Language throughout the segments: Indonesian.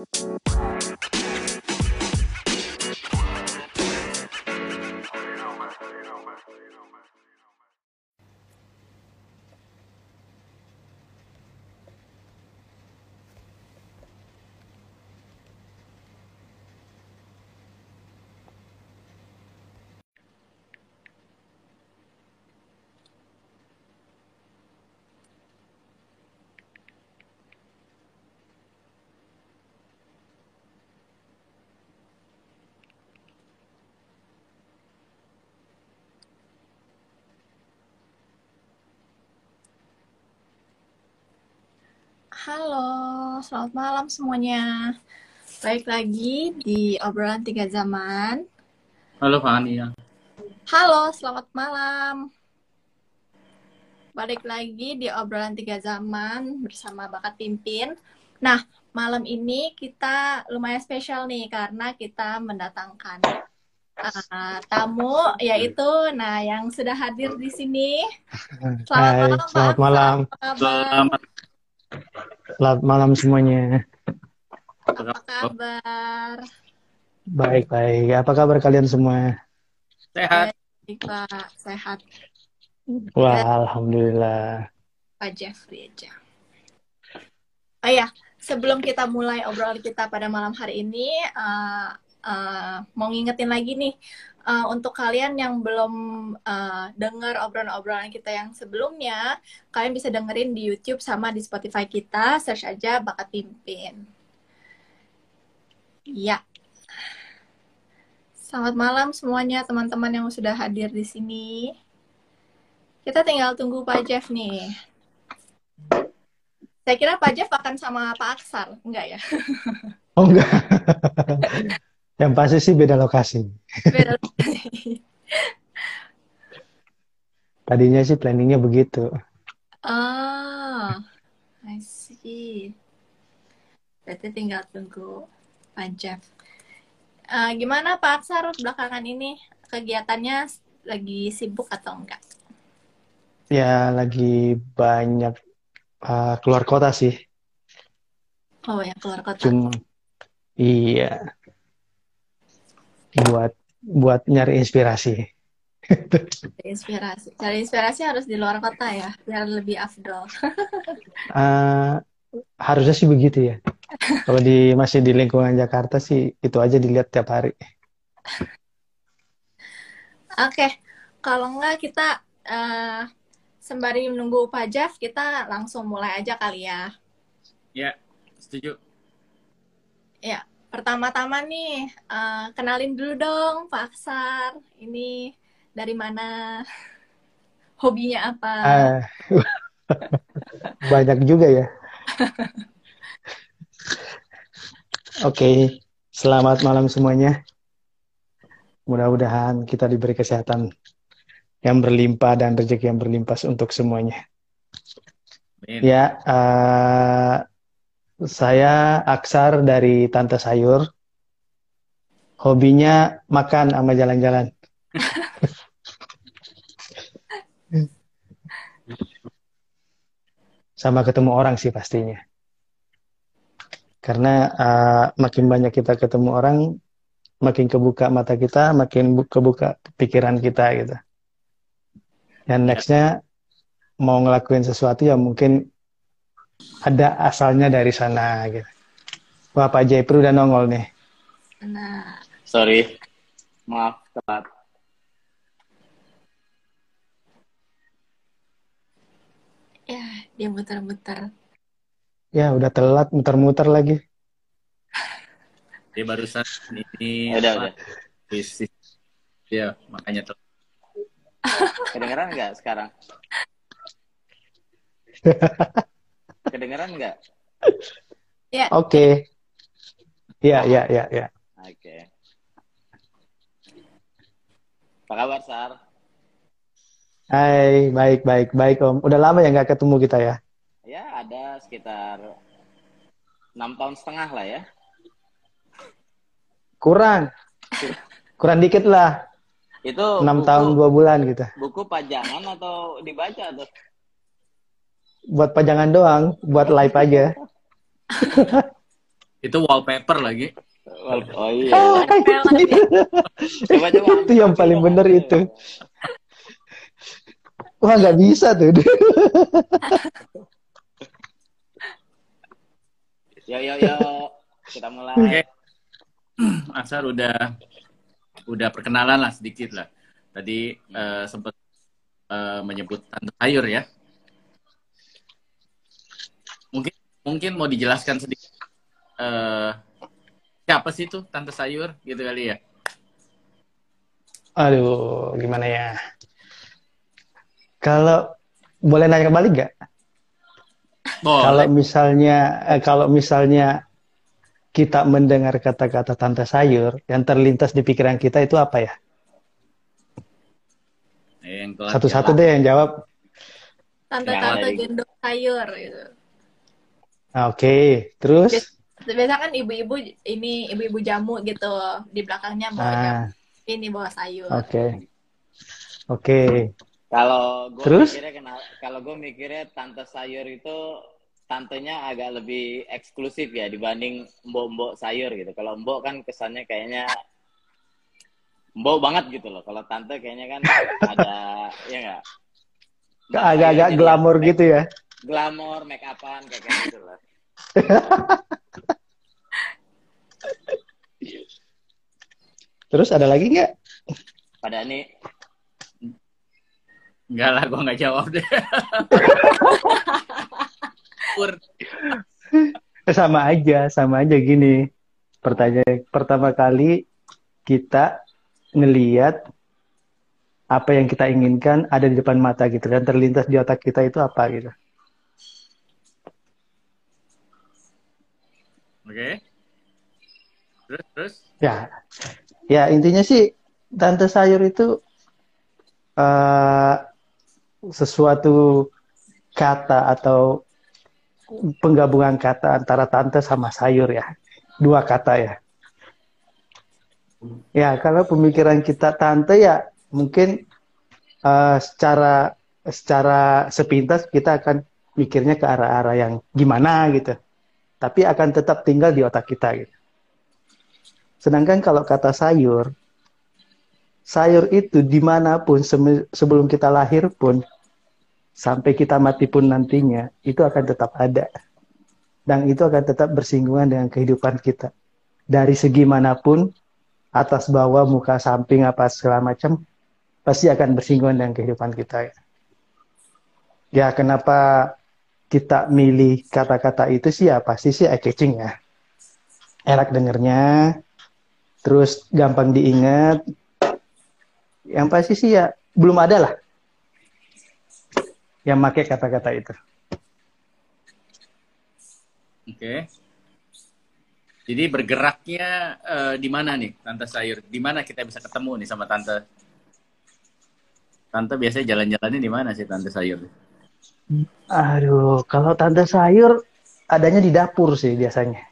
Halo, selamat malam semuanya. Baik lagi di obrolan tiga zaman. Halo Fania. Halo, selamat malam. Balik lagi di obrolan tiga zaman bersama Bakat Pimpin. Nah, malam ini kita lumayan spesial nih karena kita mendatangkan uh, tamu yaitu nah yang sudah hadir di sini. Selamat Hai, malam, selamat Pak malam. Selamat Selamat malam semuanya. Apa kabar? Baik, baik. Apa kabar kalian semua? sehat. Baik, Pak. Sehat. Wah, alhamdulillah. Pak Jeffrey aja. Oh ya, sebelum kita mulai obrolan kita pada malam hari ini, uh, uh, mau ngingetin lagi nih, uh, untuk kalian yang belum uh, dengar obrolan-obrolan kita yang sebelumnya, kalian bisa dengerin di YouTube sama di Spotify kita, search aja Bakat Pimpin. Ya. Selamat malam semuanya teman-teman yang sudah hadir di sini. Kita tinggal tunggu Pak Jeff nih. Saya kira Pak Jeff akan sama Pak Aksar, enggak ya? Oh enggak. Yang pasti sih beda lokasi. Beda. Tadinya sih planningnya begitu. Ah, I see. Berarti tinggal tunggu Pak Jeff. Eh, gimana Pak Aksar belakangan ini kegiatannya lagi sibuk atau enggak? Ya, lagi banyak uh, keluar kota sih. Oh ya keluar kota. Cuma iya. Buat buat nyari inspirasi. Inspirasi. Cari inspirasi harus di luar kota ya, biar lebih afdol. Uh, harusnya sih begitu ya. Kalau di masih di lingkungan Jakarta sih itu aja dilihat tiap hari. Oke, kalau enggak kita eh, sembari menunggu Pak Jeff, kita langsung mulai aja kali ya. Ya, setuju. Ya, pertama-tama nih, eh, kenalin dulu dong Pak Aksar. Ini dari mana? Hobinya apa? Ah, banyak juga ya. Oke, selamat malam semuanya. Mudah-mudahan kita diberi kesehatan yang berlimpah dan rezeki yang berlimpah untuk semuanya. Amin. Ya, eh, saya Aksar dari Tante Sayur. Hobinya makan sama jalan-jalan. Sama ketemu orang sih pastinya. Karena eh, makin banyak kita ketemu orang, makin kebuka mata kita, makin bu- kebuka pikiran kita gitu. Dan nextnya mau ngelakuin sesuatu ya mungkin ada asalnya dari sana gitu. Wah, Pak Jaipur udah nongol nih. Nah, Sorry. Maaf, telat. ya dia muter-muter. Ya, udah telat muter-muter lagi. Dia barusan ini Udah, apa, udah. bisnis. Ya, makanya telat. Kedengeran nggak sekarang? Kedengeran nggak? Ya, Oke. Ya, ya, ya, ya. Oke. Apa kabar, Sar? Hai, baik, baik, baik Om. Udah lama ya nggak ketemu kita ya? Ya, ada sekitar enam tahun setengah lah ya. Kurang. Kurang dikit lah. Itu Enam buku, tahun dua bulan gitu. buku pajangan atau dibaca tuh? Buat pajangan doang, buat live aja. Itu wallpaper lagi. Oh iya. Melon, Coba coba. itu yang paling bener itu. Wah nggak bisa tuh. Yo yo yo. Kita mulai. Oke. Asar udah udah perkenalan lah sedikit lah. Tadi eh, sempat eh, menyebut tante sayur ya. Mungkin mungkin mau dijelaskan sedikit eh, siapa sih tuh tante sayur gitu kali ya? Aduh, gimana ya? Kalau boleh nanya kembali nggak? Kalau misalnya, eh, kalau misalnya kita mendengar kata-kata tante sayur, yang terlintas di pikiran kita itu apa ya? Eh, Satu-satu deh yang jawab. Tante-tante gendong sayur gitu. Ah, Oke, terus? Biasa kan ibu-ibu ini ibu-ibu jamu gitu di belakangnya bawa jamu, Ah, ini bawa sayur. oke, oke. Kalau gue Terus? mikirnya kalau gue mikirnya tante sayur itu tantenya agak lebih eksklusif ya dibanding mbok-mbok sayur gitu. Kalau mbok kan kesannya kayaknya mbok banget gitu loh. Kalau tante kayaknya kan ada ya enggak? Agak-agak glamor gitu ya. Glamor, make upan kayak gitu loh. Terus ada lagi nggak? Pada ini Enggak lah, gua nggak jawab deh. Pur. Eh, Sama aja, sama aja gini. Pertanyaan pertama kali kita ngeliat apa yang kita inginkan ada di depan mata gitu dan terlintas di otak kita itu apa gitu. Oke. Terus terus. Ya, ya intinya sih tante sayur itu eh, sesuatu kata atau penggabungan kata antara tante sama sayur ya, dua kata ya. Ya kalau pemikiran kita tante ya mungkin eh, secara secara sepintas kita akan mikirnya ke arah-arah yang gimana gitu, tapi akan tetap tinggal di otak kita gitu. Sedangkan kalau kata sayur, sayur itu di mana pun sebelum kita lahir pun, sampai kita mati pun nantinya, itu akan tetap ada. Dan itu akan tetap bersinggungan dengan kehidupan kita. Dari segi mana pun, atas bawah, muka samping, apa segala macam, pasti akan bersinggungan dengan kehidupan kita. Ya, kenapa kita milih kata-kata itu sih ya pasti sih eye-catching ya. Enak dengernya, terus gampang diingat. Yang pasti sih ya belum ada lah yang pakai kata-kata itu. Oke. Jadi bergeraknya eh, di mana nih, Tante Sayur? Di mana kita bisa ketemu nih sama Tante? Tante biasanya jalan-jalannya di mana sih Tante Sayur? Aduh, kalau tante sayur adanya di dapur sih biasanya.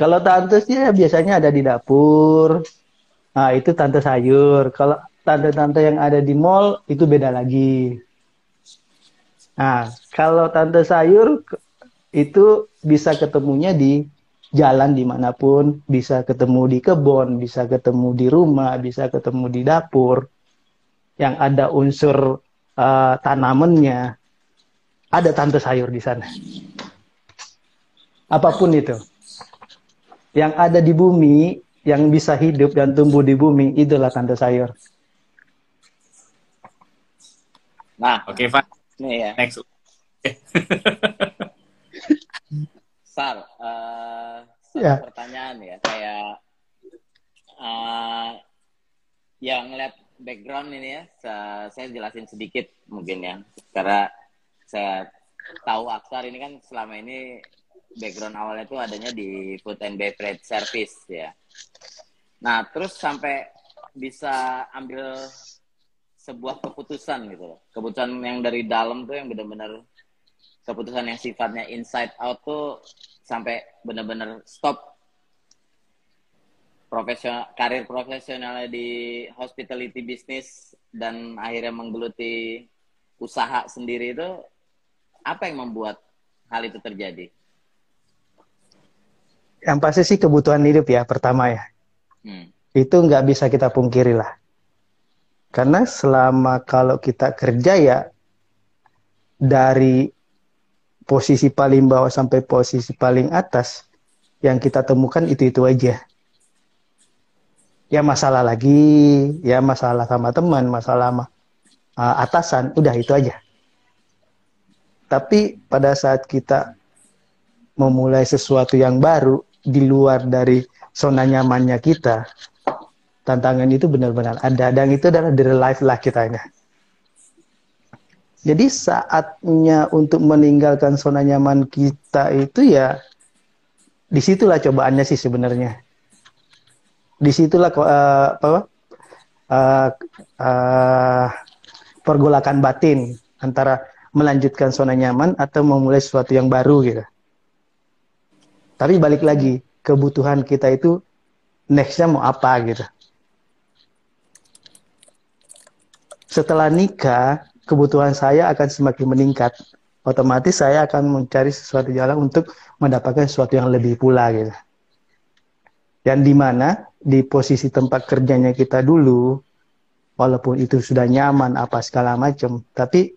kalau tante sih ya biasanya ada di dapur. Nah, itu tante sayur. Kalau tante-tante yang ada di mall itu beda lagi. Nah, kalau tante sayur itu bisa ketemunya di jalan di mana pun, bisa ketemu di kebun, bisa ketemu di rumah, bisa ketemu di dapur yang ada unsur eh, tanamannya, ada tante sayur di sana. Apa pun itu. Yang ada di bumi, yang bisa hidup dan tumbuh di bumi, itulah tante sayur. Nah, Oke, Pak. nih ya. Next. Sar, eh, satu Ya. pertanyaan ya, kayak eh yang ngeliat background ini ya, sa- saya jelasin sedikit mungkin ya, karena saya tahu Aksar ini kan selama ini background awalnya itu adanya di food and beverage service ya. Nah, terus sampai bisa ambil sebuah keputusan gitu loh. Keputusan yang dari dalam tuh yang benar-benar keputusan yang sifatnya inside out tuh sampai benar-benar stop profesional karir profesionalnya di hospitality business dan akhirnya menggeluti usaha sendiri itu apa yang membuat hal itu terjadi? Yang pasti sih kebutuhan hidup ya pertama ya. Hmm. Itu nggak bisa kita pungkiri lah. Karena selama kalau kita kerja ya dari posisi paling bawah sampai posisi paling atas yang kita temukan itu-itu aja. Ya masalah lagi, ya masalah sama teman, masalah sama uh, atasan, udah itu aja. Tapi pada saat kita memulai sesuatu yang baru di luar dari zona nyamannya kita, tantangan itu benar-benar ada dan itu adalah dari life lah kitanya. Jadi saatnya untuk meninggalkan zona nyaman kita itu ya di situlah cobaannya sih sebenarnya. Di situlah uh, apa uh, uh, pergolakan batin antara melanjutkan zona nyaman atau memulai sesuatu yang baru gitu. Tapi balik lagi kebutuhan kita itu nextnya mau apa gitu. Setelah nikah kebutuhan saya akan semakin meningkat. Otomatis saya akan mencari sesuatu jalan untuk mendapatkan sesuatu yang lebih pula gitu. Dan di mana di posisi tempat kerjanya kita dulu, walaupun itu sudah nyaman apa segala macam, tapi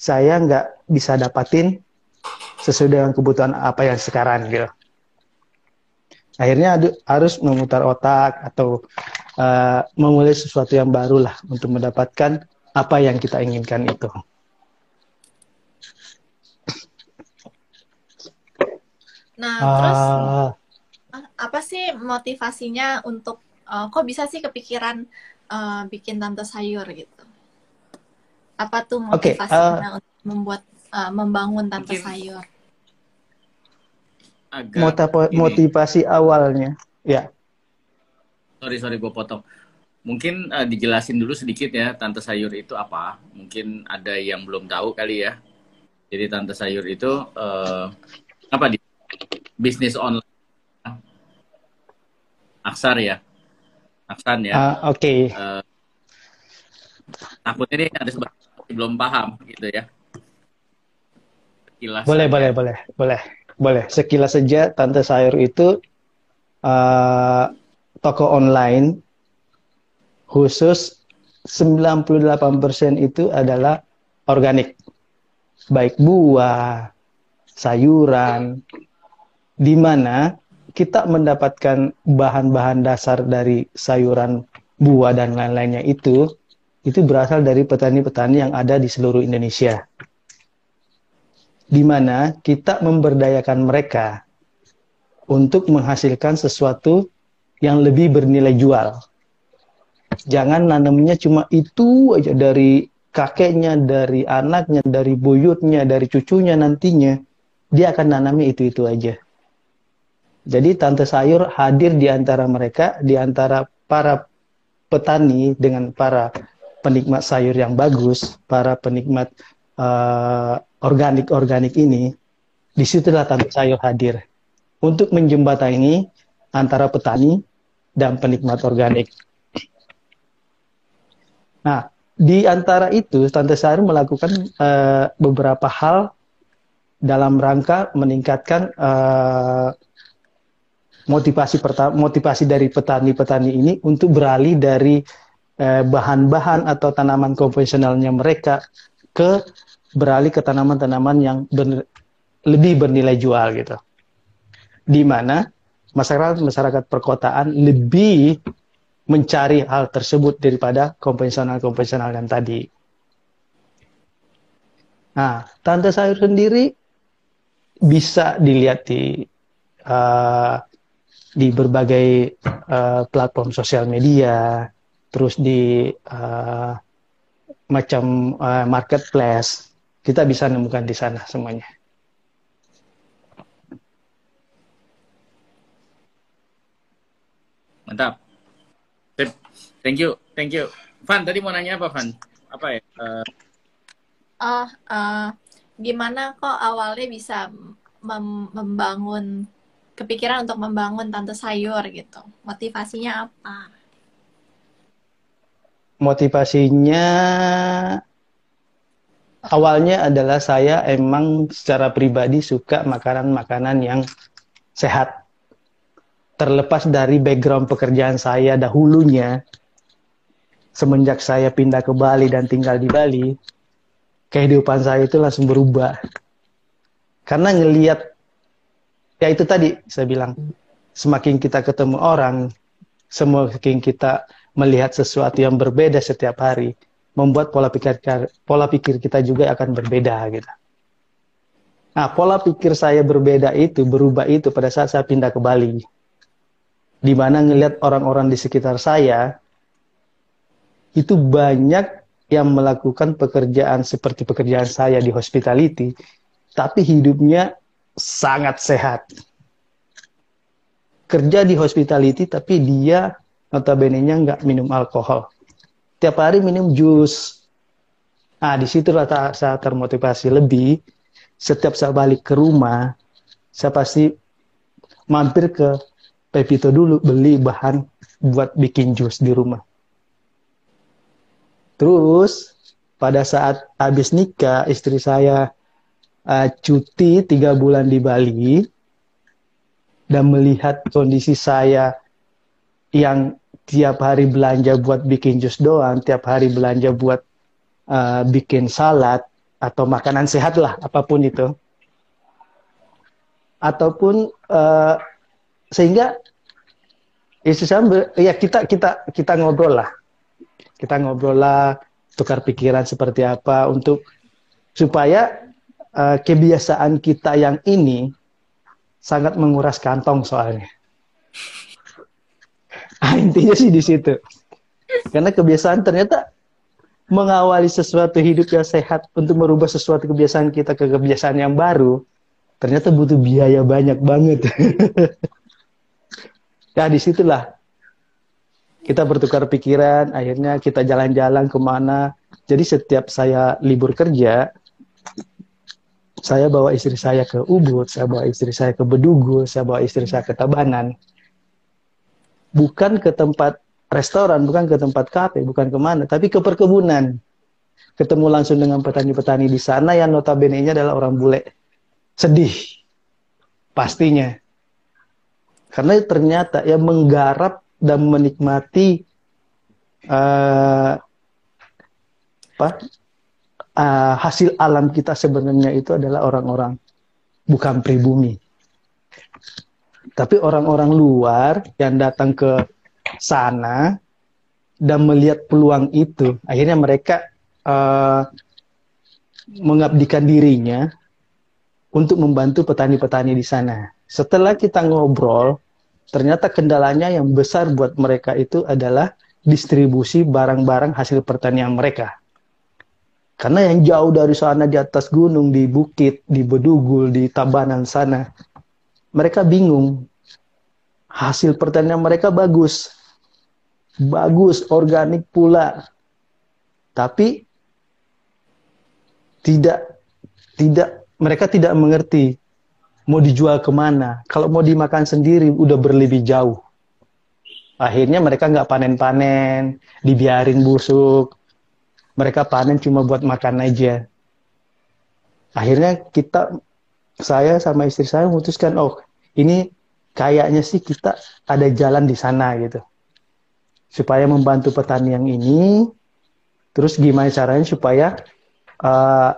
saya nggak bisa dapatin sesuai dengan kebutuhan apa yang sekarang gitu. Akhirnya harus memutar otak atau uh, memulai sesuatu yang baru lah untuk mendapatkan apa yang kita inginkan itu. Nah, uh, terus apa sih motivasinya untuk uh, kok bisa sih kepikiran uh, bikin tante sayur gitu? Apa tuh motivasinya okay, uh, untuk membuat uh, membangun tante mungkin sayur? Agak motivasi awalnya, ya. Sorry sorry gue potong Mungkin uh, dijelasin dulu sedikit ya tante sayur itu apa. Mungkin ada yang belum tahu kali ya. Jadi tante sayur itu uh, apa di bisnis online aksar ya, aksan ya. Uh, Oke. Okay. Uh, takutnya ini ada sebab belum paham gitu ya. Sekilas boleh, saja. boleh, boleh, boleh, boleh. Sekilas saja tante sayur itu uh, toko online khusus 98% itu adalah organik. Baik buah, sayuran, di mana kita mendapatkan bahan-bahan dasar dari sayuran, buah, dan lain-lainnya itu, itu berasal dari petani-petani yang ada di seluruh Indonesia. Di mana kita memberdayakan mereka untuk menghasilkan sesuatu yang lebih bernilai jual Jangan nanamnya cuma itu aja dari kakeknya, dari anaknya, dari buyutnya, dari cucunya nantinya. Dia akan nanamnya itu-itu aja. Jadi tante sayur hadir di antara mereka, di antara para petani dengan para penikmat sayur yang bagus, para penikmat uh, organik-organik ini, di situlah tante sayur hadir untuk menjembatani antara petani dan penikmat organik. Nah, di antara itu Tante Sari melakukan uh, beberapa hal dalam rangka meningkatkan uh, motivasi motivasi dari petani-petani ini untuk beralih dari eh, bahan-bahan uh, atau tanaman konvensionalnya mereka ke beralih ke tanaman-tanaman yang ber, lebih bernilai jual gitu. Di mana masyarakat masyarakat perkotaan lebih mencari hal tersebut daripada konvensional-konvensional yang tadi. Nah, tante sayur sendiri bisa dilihat di uh, di berbagai uh, platform sosial media, terus di uh, macam uh, marketplace, kita bisa nemukan di sana semuanya. Mantap. Thank you, thank you. Van, tadi mau nanya apa, Van? Apa ya? Uh... Oh, uh, gimana kok awalnya bisa mem membangun kepikiran untuk membangun tante sayur gitu? Motivasinya apa? Motivasinya awalnya adalah saya emang secara pribadi suka makanan-makanan yang sehat. Terlepas dari background pekerjaan saya dahulunya, semenjak saya pindah ke Bali dan tinggal di Bali, kehidupan saya itu langsung berubah. Karena ngeliat, ya itu tadi saya bilang, semakin kita ketemu orang, semakin kita melihat sesuatu yang berbeda setiap hari, membuat pola pikir pola pikir kita juga akan berbeda gitu. Nah, pola pikir saya berbeda itu, berubah itu pada saat saya pindah ke Bali. Di mana ngelihat orang-orang di sekitar saya itu banyak yang melakukan pekerjaan seperti pekerjaan saya di hospitality, tapi hidupnya sangat sehat. Kerja di hospitality, tapi dia notabene-nya nggak minum alkohol tiap hari minum jus. Nah, di situlah saya termotivasi lebih. Setiap saya balik ke rumah, saya pasti mampir ke Pepito dulu beli bahan buat bikin jus di rumah. Terus pada saat habis nikah, istri saya uh, cuti tiga bulan di Bali dan melihat kondisi saya yang tiap hari belanja buat bikin jus doang, tiap hari belanja buat uh, bikin salad atau makanan sehat lah, apa pun itu. Ataupun uh, sehingga istri saya ya kita kita kita ngobrol lah, kita ngobrol lah, tukar pikiran seperti apa untuk supaya uh, kebiasaan kita yang ini sangat menguras kantong soalnya. Ah, intinya sih di situ. Karena kebiasaan ternyata mengawali sesuatu hidup yang sehat untuk merubah sesuatu kebiasaan kita ke kebiasaan yang baru, ternyata butuh biaya banyak banget. ya di situlah kita bertukar pikiran, akhirnya kita jalan-jalan ke mana. Jadi setiap saya libur kerja, saya bawa istri saya ke Ubud, saya bawa istri saya ke Bedugul, saya bawa istri saya ke Tabanan bukan ke tempat restoran, bukan ke tempat kafe, bukan ke mana, tapi ke perkebunan. Ketemu langsung dengan petani-petani di sana yang notabene-nya adalah orang bule. Sedih. Pastinya. Karena ternyata ya menggarap dan menikmati uh, apa, uh, hasil alam kita sebenarnya itu adalah orang-orang bukan pribumi tapi orang-orang luar yang datang ke sana dan melihat peluang itu, akhirnya mereka uh, mengabdikan dirinya untuk membantu petani-petani di sana. Setelah kita ngobrol, ternyata kendalanya yang besar buat mereka itu adalah distribusi barang-barang hasil pertanian mereka. Karena yang jauh dari sana di atas gunung, di bukit, di Bedugul, di Tabanan sana, mereka bingung hasil pertanian mereka bagus. Bagus, organik pula. Tapi tidak tidak mereka tidak mengerti mau dijual ke mana. Kalau mau dimakan sendiri udah berlebih jauh. Akhirnya mereka nggak panen-panen, dibiarin busuk. Mereka panen cuma buat makan aja. Akhirnya kita, saya sama istri saya memutuskan, oh ini kayaknya sih kita ada jalan di sana gitu. Supaya membantu petani yang ini, terus gimana caranya supaya uh,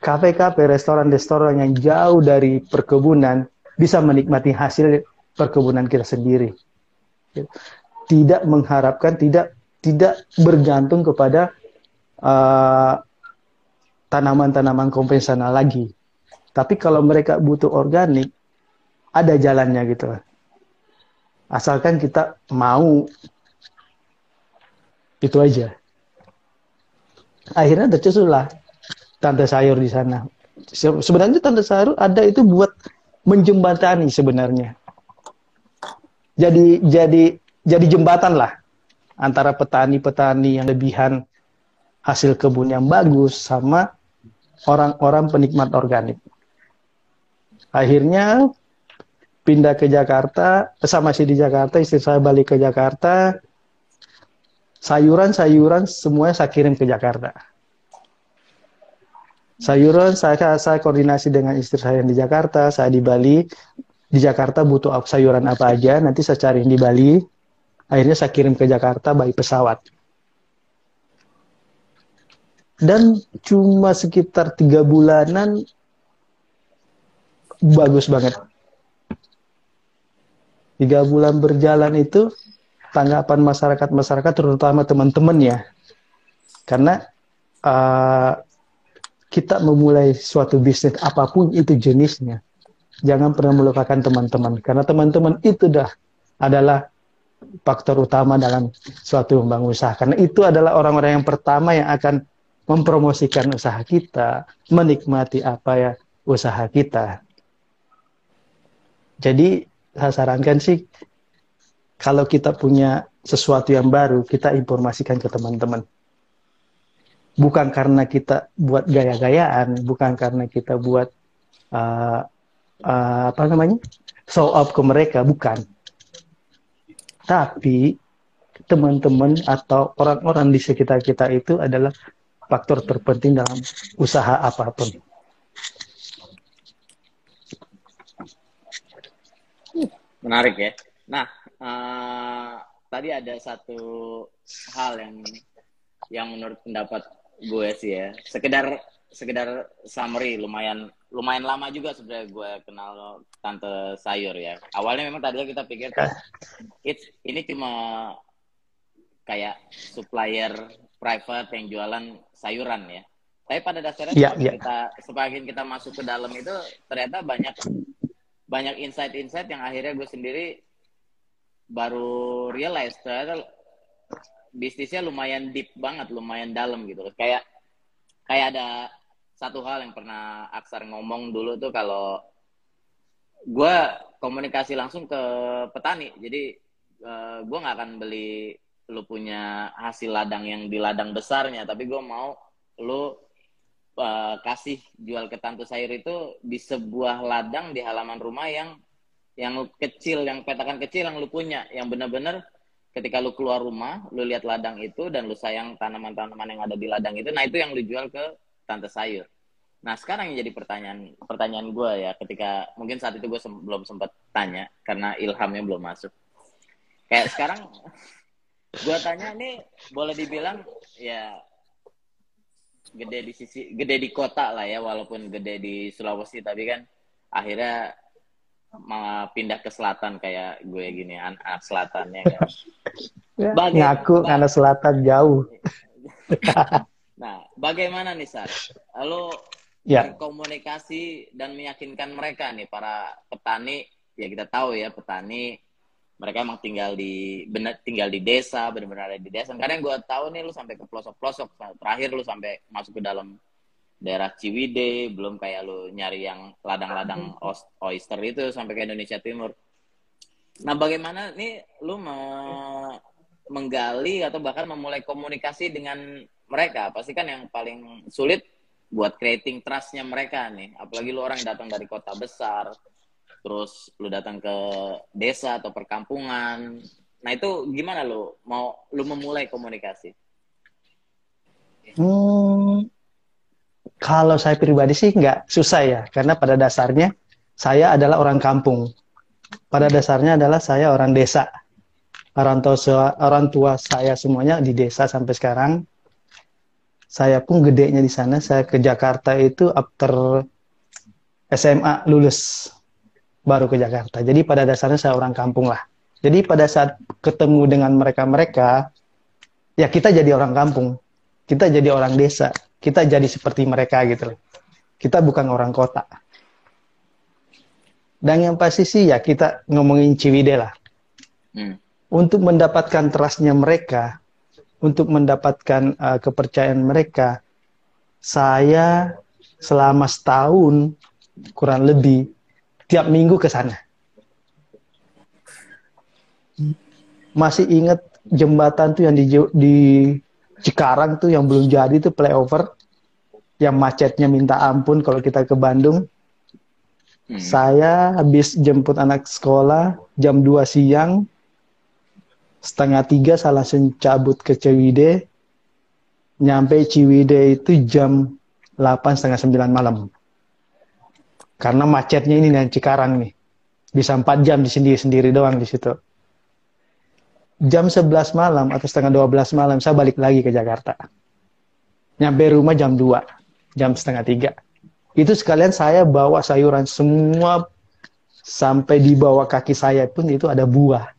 kafe-kafe, restoran-restoran yang jauh dari perkebunan bisa menikmati hasil perkebunan kita sendiri. Tidak mengharapkan, tidak tidak bergantung kepada uh, tanaman-tanaman konvensional lagi. Tapi kalau mereka butuh organik, ada jalannya gitu. Asalkan kita mau itu aja. Akhirnya tercesuslah tante sayur di sana. Sebenarnya tante sayur ada itu buat menjembatani sebenarnya. Jadi jadi jadi jembatan lah antara petani-petani yang lebihan hasil kebun yang bagus sama orang-orang penikmat organik. Akhirnya pindah ke Jakarta, sama masih di Jakarta, istri saya balik ke Jakarta, sayuran-sayuran semuanya saya kirim ke Jakarta. sayuran saya saya koordinasi dengan istri saya yang di Jakarta, saya di Bali. Di Jakarta butuh sayuran apa aja, nanti saya cari di Bali. Akhirnya saya kirim ke Jakarta by pesawat. Dan cuma sekitar tiga bulanan bagus banget. Tiga bulan berjalan itu tanggapan masyarakat-masyarakat terutama teman-teman ya. Karena uh, kita memulai suatu bisnis apa pun itu jenisnya, jangan pernah melupakan teman-teman karena teman-teman itu dah adalah faktor utama dalam suatu membangun usaha karena itu adalah orang-orang yang pertama yang akan mempromosikan usaha kita, menikmati apa ya usaha kita. Jadi saya sarankan sih kalau kita punya sesuatu yang baru, kita informasikan ke teman-teman bukan karena kita buat gaya-gayaan, bukan karena kita buat uh, uh, apa namanya show off ke mereka, bukan. Tapi teman-teman atau orang-orang di sekitar kita itu adalah faktor terpenting dalam usaha apa pun. Menarik ya. Nah, uh, tadi ada satu hal yang yang menurut pendapat gue sih ya sekedar sekedar summary lumayan lumayan lama juga sebenarnya gue kenal tante sayur ya awalnya memang tadinya kita pikir it's, ini cuma kayak supplier private yang jualan sayuran ya tapi pada dasarnya yeah, semakin yeah. kita semakin kita masuk ke dalam itu ternyata banyak banyak insight-insight yang akhirnya gue sendiri baru realize ternyata bisnisnya lumayan deep banget, lumayan dalam gitu. Kayak kayak ada satu hal yang pernah Aksar ngomong dulu tuh kalau gue komunikasi langsung ke petani. Jadi uh, eh, gue nggak akan beli lu punya hasil ladang yang di ladang besarnya, tapi gue mau lu uh, kasih jual ke tante sayur itu di sebuah ladang di halaman rumah yang yang kecil, yang petakan kecil yang lu punya, yang bener-bener ketika lu keluar rumah, lu lihat ladang itu dan lu sayang tanaman-tanaman yang ada di ladang itu, nah itu yang lu jual ke tante sayur. Nah sekarang yang jadi pertanyaan pertanyaan gue ya, ketika mungkin saat itu gue sem belum sempat tanya karena ilhamnya belum masuk. Kayak sekarang gue tanya nih boleh dibilang ya gede di sisi gede di kota lah ya walaupun gede di Sulawesi tapi kan akhirnya pindah ke selatan kayak gue gini anak selatannya kan. ya, ngaku karena selatan jauh nah bagaimana nih Sar lo ya. berkomunikasi dan meyakinkan mereka nih para petani ya kita tahu ya petani mereka emang tinggal di benar tinggal di desa benar-benar ada di desa kadang gue tahu nih lu sampai ke pelosok-pelosok terakhir lu sampai masuk ke dalam daerah Ciwide, belum kayak lu nyari yang ladang-ladang hmm. oyster itu sampai ke Indonesia Timur. Nah, bagaimana nih lu me menggali atau bahkan memulai komunikasi dengan mereka? Pasti kan yang paling sulit buat creating trustnya mereka nih. Apalagi lu orang yang datang dari kota besar, terus lu datang ke desa atau perkampungan. Nah, itu gimana lu mau lu memulai komunikasi? Hmm, kalau saya pribadi sih nggak susah ya, karena pada dasarnya saya adalah orang kampung. Pada dasarnya adalah saya orang desa. Orang tua, orang tua saya semuanya di desa sampai sekarang. Saya pun gedenya di sana. Saya ke Jakarta itu after SMA lulus baru ke Jakarta. Jadi pada dasarnya saya orang kampung lah. Jadi pada saat ketemu dengan mereka-mereka, ya kita jadi orang kampung. Kita jadi orang desa kita jadi seperti mereka gitu loh. Kita bukan orang kota. Dan yang pasti sih ya kita ngomongin Ciwide lah. Hmm. Untuk mendapatkan trustnya mereka, untuk mendapatkan uh, kepercayaan mereka, saya selama setahun kurang lebih tiap minggu ke sana. Masih ingat jembatan tuh yang di, di Cikarang tuh yang belum jadi tuh playover yang macetnya minta ampun kalau kita ke Bandung. Hmm. Saya habis jemput anak sekolah jam 2 siang, setengah tiga langsung cabut ke Ciwide. Nyampe Ciwide itu jam 8 setengah 9 malam. Karena macetnya ini dan Cikarang nih. Bisa 4 jam di sendiri sendiri doang di situ. Jam 11 malam atau setengah 12 malam saya balik lagi ke Jakarta. Nyampe rumah jam 2, jam setengah 3. Itu sekalian saya bawa sayuran semua sampai di bawah kaki saya pun itu ada buah.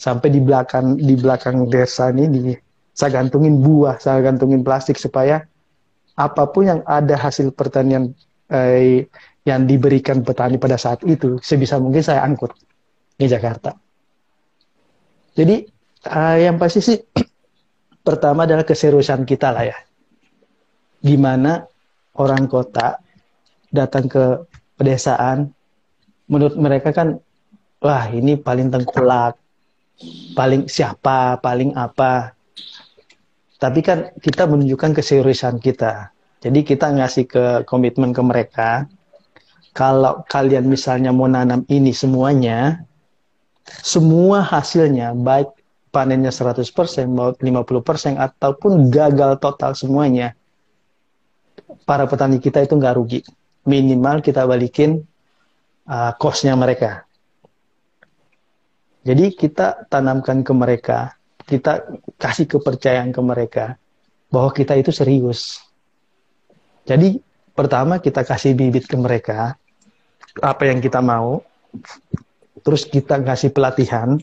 Sampai di belakang di belakang desa ini di, saya gantungin buah, saya gantungin plastik supaya apa pun yang ada hasil pertanian eh, yang diberikan petani pada saat itu sebisa mungkin saya angkut di Jakarta. Jadi uh, yang pasti sih pertama adalah keseriusan kita lah ya. Gimana orang kota datang ke pedesaan menurut mereka kan wah ini paling tengkulak, paling siapa, paling apa. Tapi kan kita menunjukkan keseriusan kita. Jadi kita ngasih ke komitmen ke mereka, kalau kalian misalnya mau nanam ini semuanya, semua hasilnya baik panennya 100%, mau 50% ataupun gagal total semuanya, para petani kita itu nggak rugi. Minimal kita balikin uh, mereka. Jadi kita tanamkan ke mereka, kita kasih kepercayaan ke mereka bahwa kita itu serius. Jadi pertama kita kasih bibit ke mereka apa yang kita mau, terus kita kasih pelatihan,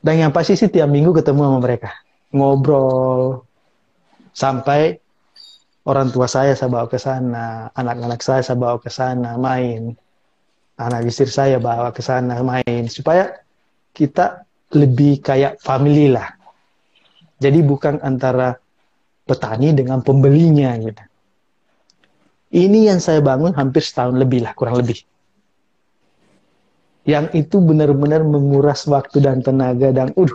dan yang pasti sih tiap minggu ketemu sama mereka, ngobrol sampai orang tua saya saya bawa ke sana, anak-anak saya saya bawa ke sana main, anak istri saya bawa ke sana main, supaya kita lebih kayak family lah. Jadi bukan antara petani dengan pembelinya gitu. Ini yang saya bangun hampir setahun lebih lah, kurang lebih. Yang itu benar-benar menguras waktu dan tenaga dan udah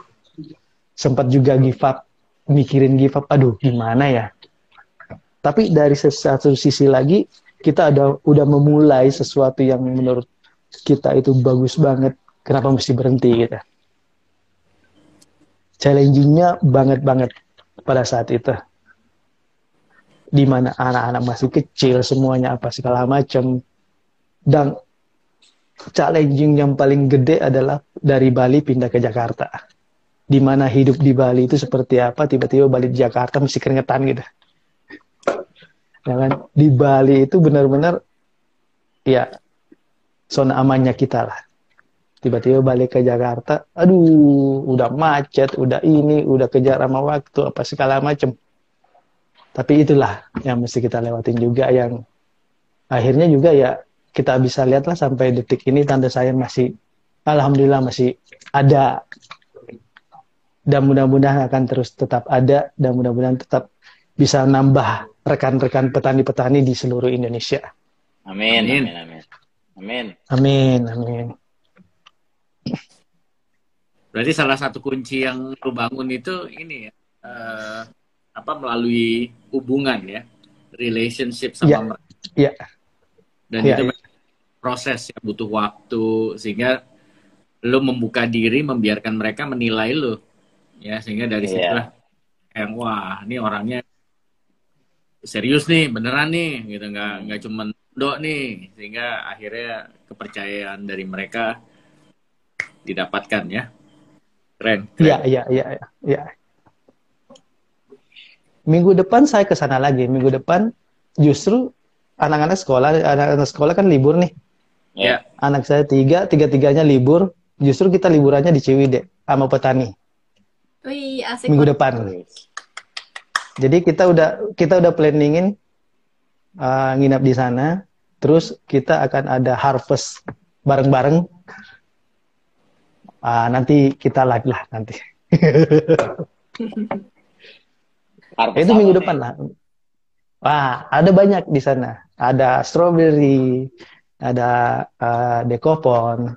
sempat juga give up, mikirin give up, aduh gimana ya tapi dari satu sisi lagi kita ada udah memulai sesuatu yang menurut kita itu bagus banget. Kenapa mesti berhenti gitu? Challengingnya banget banget pada saat itu. Di mana anak-anak masih kecil semuanya apa segala macam. Dan challenging yang paling gede adalah dari Bali pindah ke Jakarta. Di mana hidup di Bali itu seperti apa, tiba-tiba balik di Jakarta mesti keringetan gitu. Ya kan? Di Bali itu benar-benar ya zona amannya kita lah. Tiba-tiba balik ke Jakarta aduh udah macet udah ini udah kejar sama waktu apa segala macem tapi itulah yang mesti kita lewatin juga yang akhirnya juga ya kita bisa lihat lah sampai detik ini tanda saya masih alhamdulillah masih ada dan mudah-mudahan akan terus tetap ada dan mudah-mudahan tetap bisa nambah rekan-rekan petani-petani di seluruh Indonesia. Amin. Amin. Amin. Amin. Amin. Amin. Berarti salah satu kunci yang lu bangun itu ini ya, uh, apa melalui hubungan ya, relationship sama ya. mereka. Iya. Dan ya, itu ya. proses ya butuh waktu sehingga lu membuka diri membiarkan mereka menilai lu ya sehingga dari ya. situlah yang wah ini orangnya serius nih beneran nih gitu nggak nggak cuma dok nih sehingga akhirnya kepercayaan dari mereka didapatkan ya keren iya iya iya iya minggu depan saya ke sana lagi. Minggu depan justru anak-anak sekolah anak-anak sekolah kan libur nih. Ya. Anak saya tiga tiga tiganya libur. Justru kita liburannya di Ciwidey sama petani. Wih, asik minggu depan. Jadi kita udah kita udah planningin uh, nginap di sana, terus kita akan ada harvest bareng-bareng. Uh, nanti kita live lah nanti. itu minggu depan lah. Wah, ada banyak di sana. Ada strawberry, ada uh, dekopon.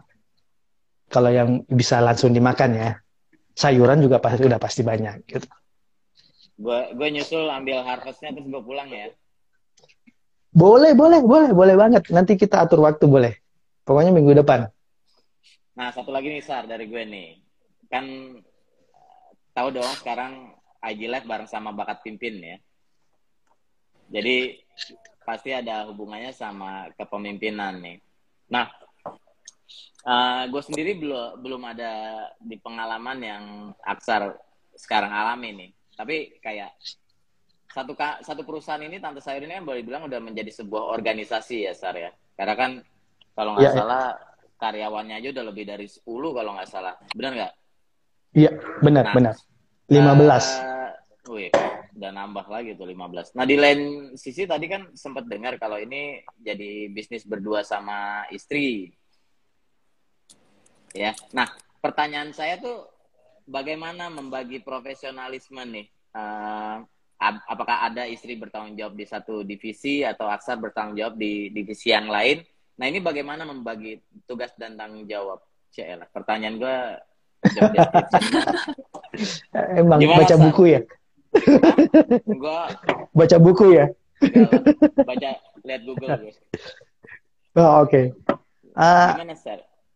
Kalau yang bisa langsung dimakan ya. Sayuran juga pasti udah pasti banyak gitu. Gue gue nyusul ambil harvestnya terus gue pulang ya. Boleh, boleh, boleh, boleh banget. Nanti kita atur waktu boleh. Pokoknya minggu depan. Nah, satu lagi nih Sar dari gue nih. Kan tahu dong sekarang IG Live bareng sama Bakat Pimpin ya. Jadi pasti ada hubungannya sama kepemimpinan nih. Nah, uh, gue sendiri belum belum ada di pengalaman yang Aksar sekarang alami nih. Tapi kayak satu satu perusahaan ini tante sayur ini kan boleh bilang udah menjadi sebuah organisasi ya Sar ya. Karena kan kalau nggak ya, salah ya. karyawannya aja udah lebih dari 10 kalau nggak salah. Benar nggak? Iya, benar, nah, benar. 15. Uh, wih, udah nambah lagi tuh 15. Nah, di lain sisi tadi kan sempat dengar kalau ini jadi bisnis berdua sama istri. Ya. Nah, pertanyaan saya tuh bagaimana membagi profesionalisme nih? Uh, apakah ada istri bertanggung jawab di satu divisi atau Aksar bertanggung jawab di divisi yang lain. Nah ini bagaimana membagi tugas dan tanggung jawab? Cielah, pertanyaan gue Emang Gimana, baca buku ya? Gua baca buku ya? baca lihat Google gue. Oh, oke. Okay. Uh, Gimana?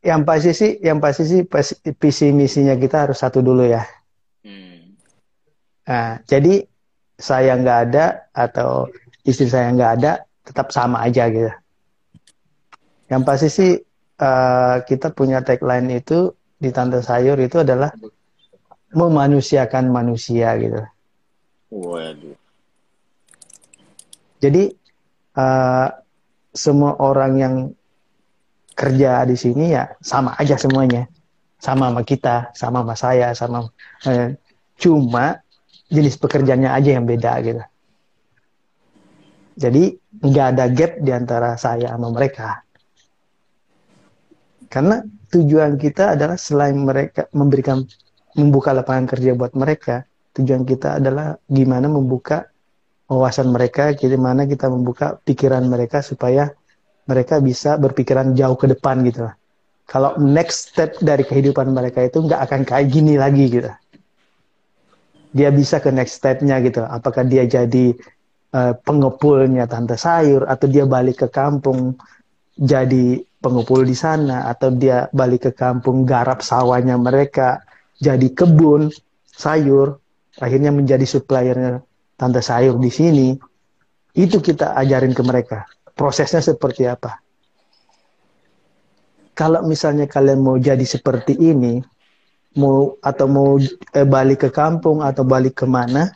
Yang pasti sih, yang pasti sih visi misinya kita harus satu dulu ya. Hmm. Nah, jadi saya nggak ada atau istri saya nggak ada tetap sama aja gitu. Yang pasti sih uh, kita punya tagline itu di tante sayur itu adalah memanusiakan manusia gitu. Waduh. Jadi uh, semua orang yang kerja di sini ya sama aja semuanya, sama sama kita, sama sama saya, sama uh, cuma jenis pekerjaannya aja yang beda gitu. Jadi nggak ada gap di antara saya sama mereka. Karena tujuan kita adalah selain mereka memberikan membuka lapangan kerja buat mereka, tujuan kita adalah gimana membuka wawasan mereka, gimana kita membuka pikiran mereka supaya mereka bisa berpikiran jauh ke depan gitu. Kalau next step dari kehidupan mereka itu nggak akan kayak gini lagi gitu dia bisa ke next stepnya gitu. Apakah dia jadi uh, pengepulnya tante sayur atau dia balik ke kampung jadi pengepul di sana atau dia balik ke kampung garap sawahnya mereka jadi kebun sayur akhirnya menjadi suppliernya tante sayur di sini itu kita ajarin ke mereka prosesnya seperti apa kalau misalnya kalian mau jadi seperti ini mau atau mau eh, balik ke kampung atau balik ke mana,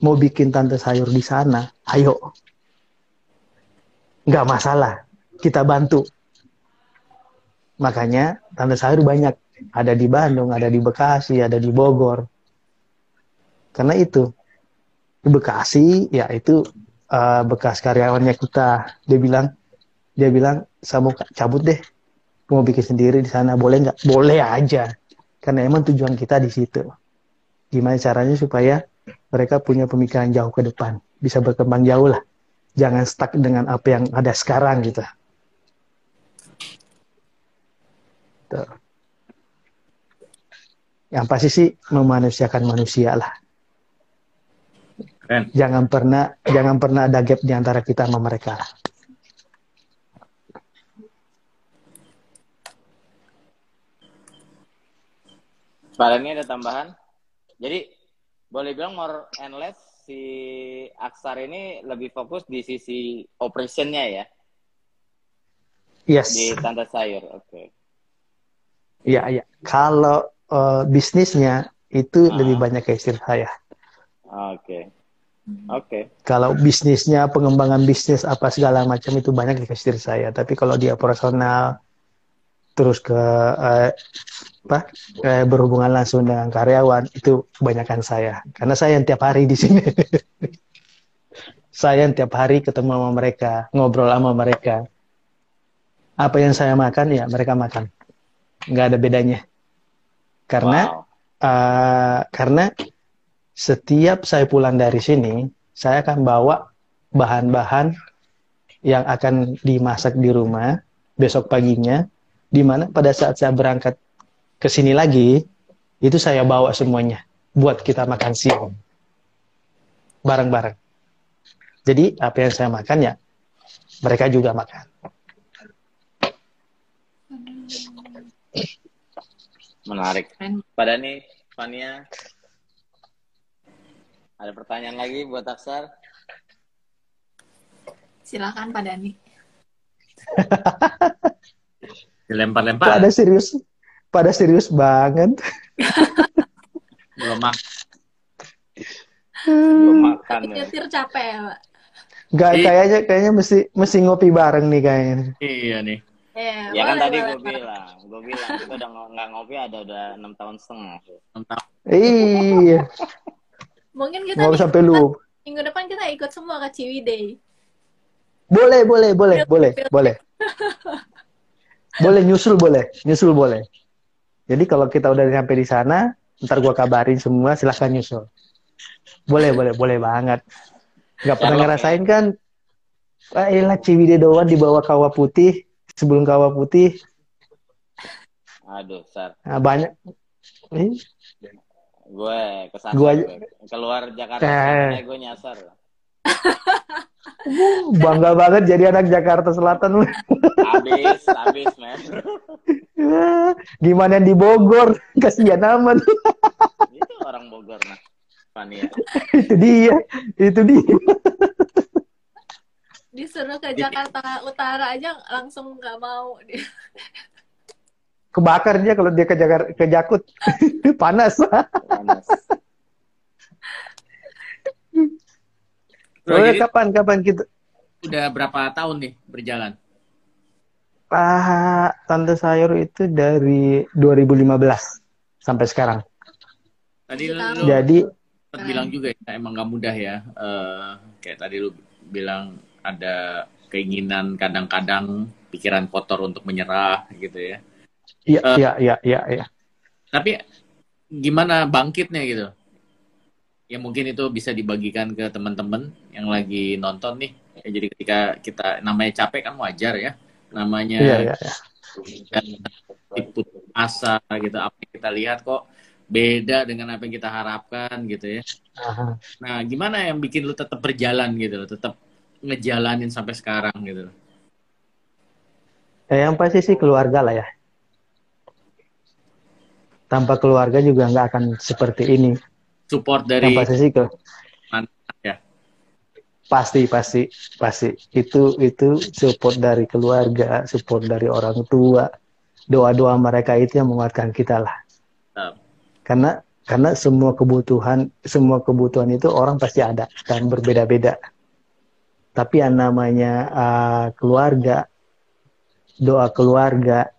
mau bikin tante sayur di sana, ayo. Nggak masalah, kita bantu. Makanya tante sayur banyak. Ada di Bandung, ada di Bekasi, ada di Bogor. Karena itu, di Bekasi, ya itu uh, bekas karyawannya kita. Dia bilang, dia bilang, saya mau cabut deh. Mau bikin sendiri di sana, boleh nggak? Boleh aja karena emang tujuan kita di situ. Gimana caranya supaya mereka punya pemikiran jauh ke depan, bisa berkembang jauh lah. Jangan stuck dengan apa yang ada sekarang gitu. Tuh. Yang pasti sih memanusiakan manusia lah. Jangan pernah jangan pernah ada gap di antara kita sama mereka. Pak ini ada tambahan. Jadi boleh bilang more and less si Aksar ini lebih fokus di sisi operationnya ya. Yes. Di tanda sayur, oke. Okay. Iya, iya. Kalau uh, bisnisnya itu ah. lebih banyak ke istri saya. Oke. Okay. Oke. Okay. Kalau bisnisnya, pengembangan bisnis apa segala macam itu banyak ke istri saya. Tapi kalau dia personal, terus ke uh, apa eh, berhubungan langsung dengan karyawan itu kebanyakan saya karena saya yang tiap hari di sini saya yang tiap hari ketemu sama mereka ngobrol sama mereka apa yang saya makan ya mereka makan nggak ada bedanya karena wow. uh, karena setiap saya pulang dari sini saya akan bawa bahan-bahan yang akan dimasak di rumah besok paginya di mana pada saat saya berangkat ke sini lagi, itu saya bawa semuanya buat kita makan siang. Bareng-bareng. Jadi apa yang saya makan ya, mereka juga makan. Menarik. Pada nih, Fania, ada pertanyaan lagi buat Aksar? Silakan Pak Dani. Dilempar-lempar. Pada serius, pada serius banget. Belum mak. Belum makan ya. Nyetir capek ya, Pak. Nggak Iya. kayaknya kayaknya mesti mesti ngopi bareng nih kayaknya. Iya nih. Iya, Ya kan boleh, tadi gue bilang, gue bilang kita udah nggak ngopi ada udah enam tahun setengah. Mantap. Iya, Mungkin kita nggak nih, sampai lu. minggu depan kita ikut semua ke Ciwidey. Boleh, boleh, boleh, boleh, boleh. Boleh nyusul boleh, nyusul boleh. Jadi kalau kita udah sampai di sana, ntar gua kabarin semua, silahkan nyusul. Boleh, boleh, boleh banget. Gak pernah ngerasain kan? Ah, elah Ciwidey doang di bawah kawah putih, sebelum kawah putih, Aduh, Sar. nah, banyak. Eh, Gue kesasar. Gua Gue Keluar Jakarta, Eh. Selatan, gue nyasar. bangga banget jadi anak Jakarta Selatan lu. Habis, habis, men. Gimana yang di Bogor? Kasihan amat. Itu orang Bogor, nah. Fania. itu dia, itu dia. Disuruh ke Jakarta Utara aja langsung nggak mau. Kebakar dia kalau dia ke Jakarta ke Jakut. Panas. Panas. Bro, Oh, jadi kapan kapan kita udah berapa tahun nih berjalan? Ah, Tante Sayur itu dari 2015 sampai sekarang. Tadi lu, Jadi bilang juga ya, emang gak mudah ya. Eh, kayak tadi lu bilang ada keinginan kadang-kadang pikiran kotor untuk menyerah gitu ya. Iya Eh. iya iya iya iya. Tapi gimana bangkitnya gitu? Ya mungkin itu bisa dibagikan ke teman-teman yang lagi nonton nih. Ya, jadi ketika kita namanya capek kan wajar ya. Namanya Iya iya iya. dan tipu asa gitu apa yang kita lihat kok beda dengan apa yang kita harapkan gitu ya. Aha. Nah, gimana yang bikin lu tetap berjalan gitu loh, tetap ngejalanin sampai sekarang gitu loh. Ya, yang pasti sih keluarga lah ya. Tanpa keluarga juga nggak akan seperti ini. Support dari sih ke ya. pasti pasti pasti itu itu support dari keluarga, support dari orang tua, doa-doa mereka itu yang menguatkan kita lah. uh, karena karena semua kebutuhan semua kebutuhan itu orang pasti ada dan berbeda-beda tapi yang namanya uh, keluarga doa keluarga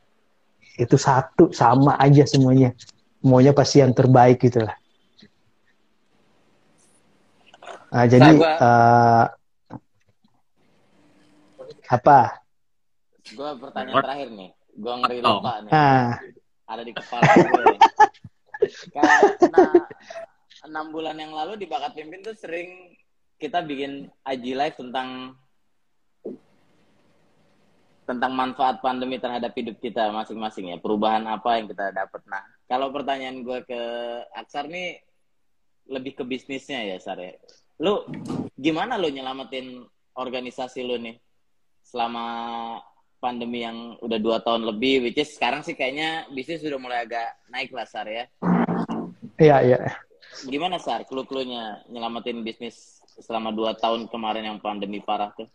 itu satu sama aja semuanya maunya pasti yang terbaik gitu lah Nah, jadi gua- uh, apa Gue pertanyaan terakhir nih. Gue ngeri Oh. lupa nih. ah Ada di kepala gue. Karena enam bulan yang lalu di Bakat Pimpin tuh sering kita bikin IG live tentang tentang manfaat pandemi terhadap hidup kita masing-masing ya. Perubahan apa yang kita dapat. Nah, kalau pertanyaan gue ke Aksar nih lebih ke bisnisnya ya, Sar ya. Lu gimana lu nyelamatin organisasi lu nih selama pandemi yang udah dua tahun lebih, which is sekarang sih kayaknya bisnis sudah mulai agak naik lah, Sar ya. iya iya Gimana, Sar, clue-cluenya nyelamatin bisnis selama dua tahun kemarin yang pandemi parah tuh?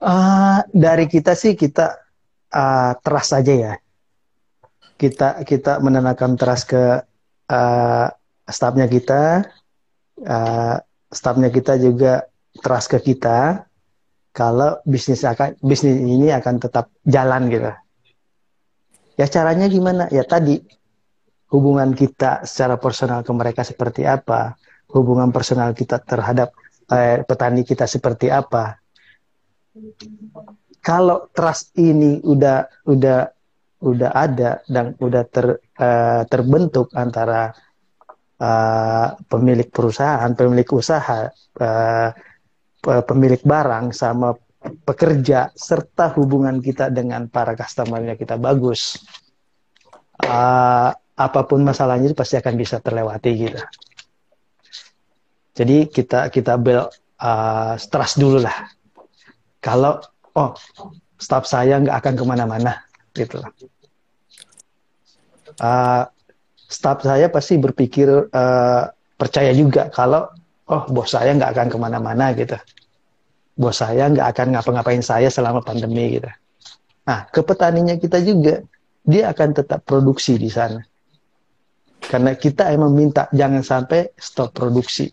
Ah, dari kita sih kita ah, trust aja ya. Kita kita menanamkan trust ke ah, stafnya kita, ah, stafnya kita juga trust ke kita. Kalau bisnis akan bisnis ini akan tetap jalan gitu. Ya caranya gimana? Ya tadi hubungan kita secara personal ke mereka seperti apa, hubungan personal kita terhadap eh, petani kita seperti apa kalau trust ini udah udah udah ada dan udah ter, eh, terbentuk antara eh, pemilik perusahaan, pemilik usaha, pe- pemilik barang sama pekerja serta hubungan kita dengan para customernya kita bagus, eh, apa pun masalahnya itu pasti akan bisa terlewati gitu. Jadi kita kita build eh, trust dulu lah kalau oh staff saya nggak akan ke mana-mana gitu Uh, staff saya pasti berpikir uh, percaya juga kalau oh bos saya nggak akan ke mana-mana gitu bos saya nggak akan ngapa-ngapain saya selama pandemi gitu. Nah, ke petaninya kita juga, dia akan tetap produksi di sana. Karena kita emang minta jangan sampai stop produksi.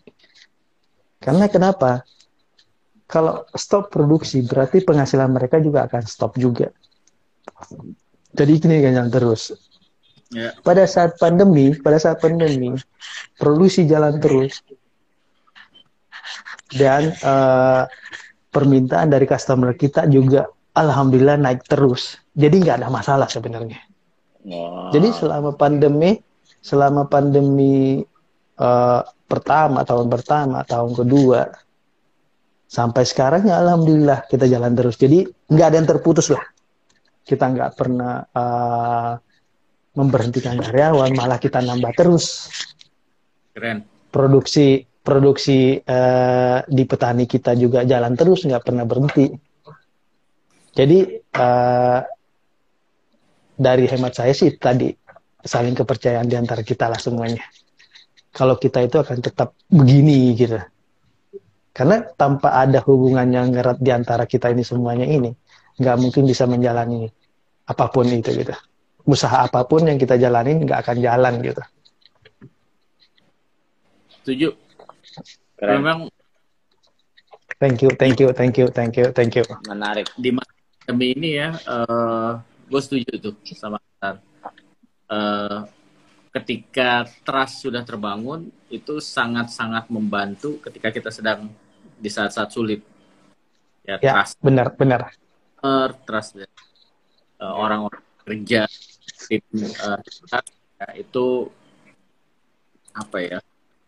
Karena kenapa? Kalau stop produksi berarti penghasilan mereka juga akan stop juga. Jadi ini kan yang terus. Ya. Pada saat pandemi, pada saat pandemi, produksi jalan terus dan uh, permintaan dari customer kita juga alhamdulillah naik terus. Jadi nggak ada masalah sebenarnya. Wow. Jadi selama pandemi, selama pandemi uh, pertama, tahun pertama, tahun kedua, sampai sekarang ya alhamdulillah kita jalan terus. Jadi nggak ada yang terputus lah. Kita nggak pernah uh, memberhentikan karyawan, malah kita nambah terus. Keren. Produksi produksi uh, di petani kita juga jalan terus, nggak pernah berhenti. Jadi uh, dari hemat saya sih tadi saling kepercayaan di antara kita lah semuanya. Kalau kita itu akan tetap begini gitu. Karena tanpa ada hubungan yang erat di antara kita ini semuanya ini, nggak mungkin bisa menjalani apa pun itu gitu usaha apa pun yang kita jalanin nggak akan jalan gitu. Setuju. Keren. Memang Thank you, thank you, thank you, thank you, thank you. Menarik. di masa pandemi ini ya, eh gue setuju tuh sama. Eh, ketika trust sudah terbangun, itu sangat-sangat membantu ketika kita sedang di saat-saat sulit. Ya, Ya, trust, benar, benar. trust ya. Eh, orang-orang kerja tim kita, ya, itu apa ya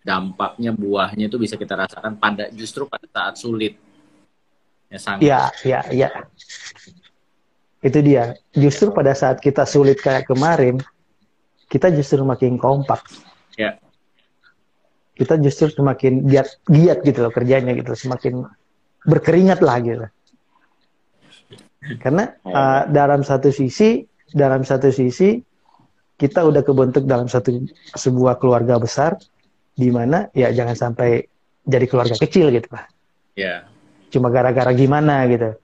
dampaknya buahnya itu bisa kita rasakan pada justru pada saat sulit ya sangat Ya, ya, ya. Itu dia. Justru pada saat kita sulit kayak kemarin, kita justru makin kompak. Kita justru semakin giat, giat gitu loh kerjanya gitu, semakin berkeringat lah gitu. Karena uh, dalam satu sisi, dalam satu sisi kita udah kebentuk dalam satu sebuah keluarga besar, di mana ya jangan sampai jadi keluarga kecil gitu lah. ya Cuma gara-gara gimana gitu.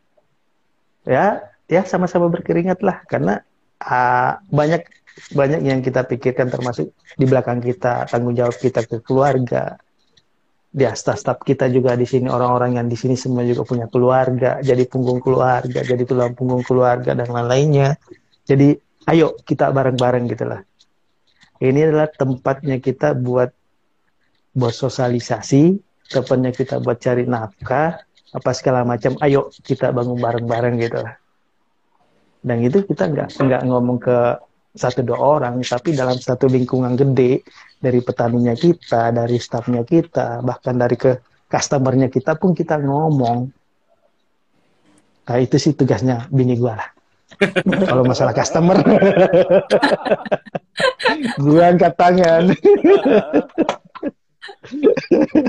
Ya, ya sama-sama berkeringat lah karena uh, banyak banyak yang kita pikirkan termasuk di belakang kita tanggung jawab kita ke keluarga. Di staf-staf kita juga di sini orang-orang yang di sini semua juga punya keluarga. Jadi punggung keluarga jadi tulang punggung keluarga dan lain-lainnya. Jadi ayo kita bareng-bareng gitulah ini adalah tempatnya kita buat buat sosialisasi tempatnya kita buat cari nafkah apa segala macam. Ayo kita bangun bareng-bareng gitu lah. Dan itu kita nggak nggak ngomong ke satu dua orang tapi dalam satu lingkungan gede dari petaninya kita dari stafnya kita bahkan dari ke customernya kita pun kita ngomong. Nah itu sih tugasnya bini gua lah. Kalau masalah customer. Gua angkat tangan.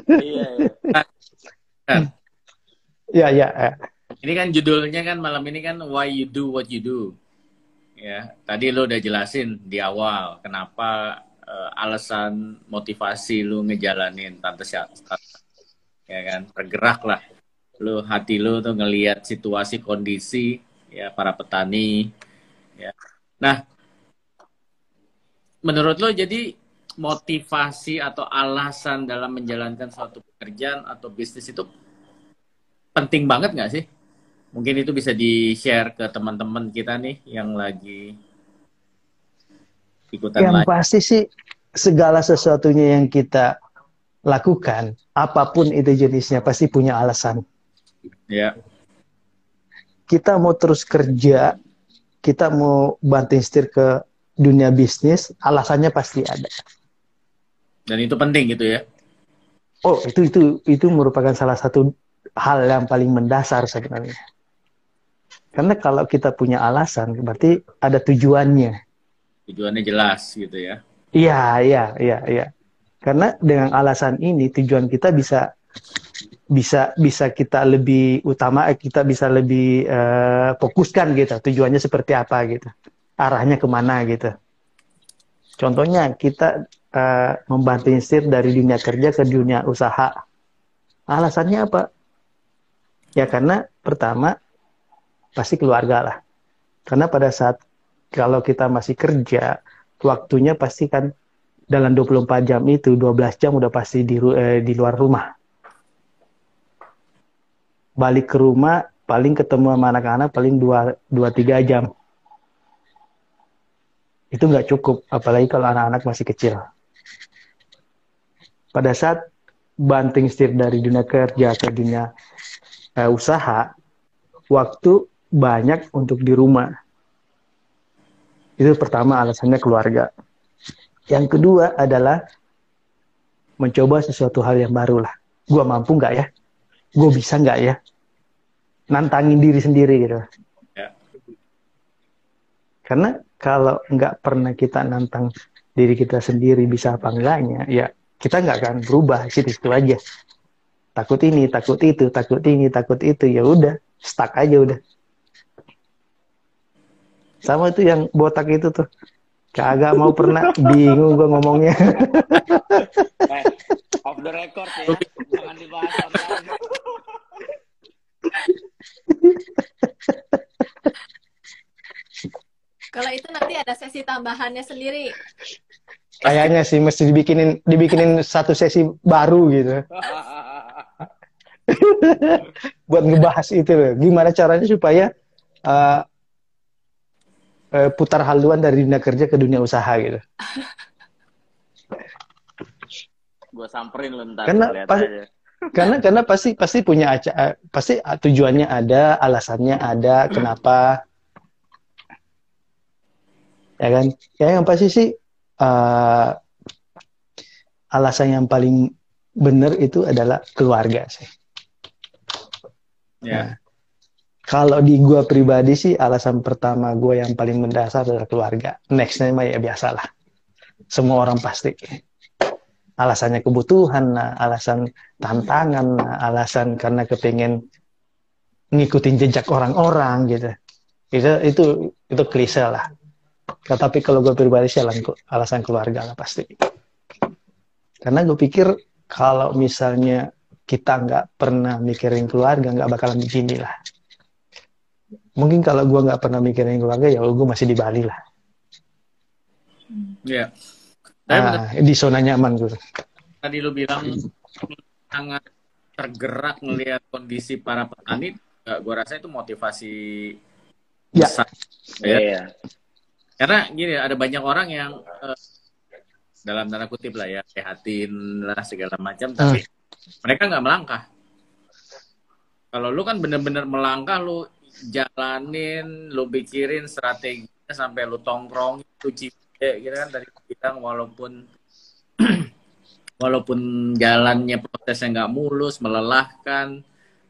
Iya, iya. ya ya ya. ini kan judulnya kan malam ini kan why you do what you do ya tadi lo udah jelasin di awal kenapa eh, alasan motivasi lu ngejalanin tante Syah- ya kan? Bergerak lah. Lu hati lu tuh ngelihat situasi kondisi ya para petani ya. Nah menurut lo jadi motivasi atau alasan dalam menjalankan suatu pekerjaan atau bisnis itu penting banget nggak sih mungkin itu bisa di share ke teman-teman kita nih yang lagi ikutan yang pasti sih segala sesuatunya yang kita lakukan apa pun itu jenisnya pasti punya alasan ya kita mau terus kerja, kita mau banting setir ke dunia bisnis, alasannya pasti ada. dan itu penting gitu ya Oh, itu itu itu merupakan salah satu hal yang paling mendasar sebenarnya. Karena kalau kita punya alasan, berarti ada tujuannya. tujuannya jelas gitu ya Iya, iya, iya, iya. Karena dengan alasan ini tujuan kita bisa bisa bisa kita lebih utama, eh, kita bisa lebih eh, fokuskan gitu. Tujuannya seperti apa gitu, arahnya ke mana gitu. Contohnya kita eh, membanting setir dari dunia kerja ke dunia usaha. Alasannya apa? Ya karena pertama pasti keluarga lah. Karena pada saat kalau kita masih kerja, waktunya pasti kan dalam 24 jam itu 12 jam udah pasti di eh, di luar rumah. Balik ke rumah paling ketemu sama anak-anak paling 2 2 3 jam. Itu nggak cukup apalagi kalau anak-anak masih kecil. Pada saat banting setir dari dunia kerja ke dunia uh, usaha, waktu banyak untuk di rumah. Itu pertama alasannya keluarga. Yang kedua adalah mencoba sesuatu hal yang baru lah. Gue mampu nggak ya? Gue bisa nggak ya? Nantangin diri sendiri gitu. Ya. Karena kalau nggak pernah kita nantang diri kita sendiri bisa apa enggaknya, ya kita nggak akan berubah sih situ aja takut ini takut itu takut ini takut itu ya udah stuck aja udah sama itu yang botak itu tuh. Kagak mau pernah. Bingung gue ngomongnya. Eh, off the record ya. Jangan dibahas kalau itu nanti ada sesi tambahannya sendiri. Kayaknya sih mesti dibikinin dibikinin satu sesi baru gitu. Buat ngebahas itu loh. Gimana caranya supaya uh, uh, putar haluan dari dunia kerja ke dunia usaha gitu. Gue samperin lo ntar. Karena pas, karena karena pasti pasti punya acara, pasti tujuannya ada, alasannya ada, kenapa. Ya kan? Ya yang pasti sih uh, alasan yang paling benar itu adalah keluarga sih. Yeah. Nah, kalau di gue pribadi sih alasan pertama gue yang paling mendasar adalah keluarga. Nextnya mah ya biasalah. Semua orang pasti. Alasannya kebutuhan, nah, alasan tantangan, nah, alasan karena kepingin ngikutin jejak orang-orang gitu. Itu itu itu klise lah. Tapi kalau gue pribadi sih alasan keluarga lah pasti. Karena gue pikir kalau misalnya kita nggak pernah mikirin keluarga nggak bakalan begini lah mungkin kalau gue nggak pernah mikirin keluarga ya gue masih di Bali lah ya yeah. nah, di zona nyaman gue tadi lu bilang sangat tergerak melihat kondisi para petani gue rasa itu motivasi ya. besar ya yeah. karena gini ada banyak orang yang uh, dalam tanda kutip lah ya sehatin lah segala macam hmm. tapi mereka nggak melangkah kalau lu kan bener-bener melangkah lu jalanin lu pikirin strateginya sampai lu tongkrong itu cipte gitu kan dari kita walaupun walaupun jalannya prosesnya nggak mulus melelahkan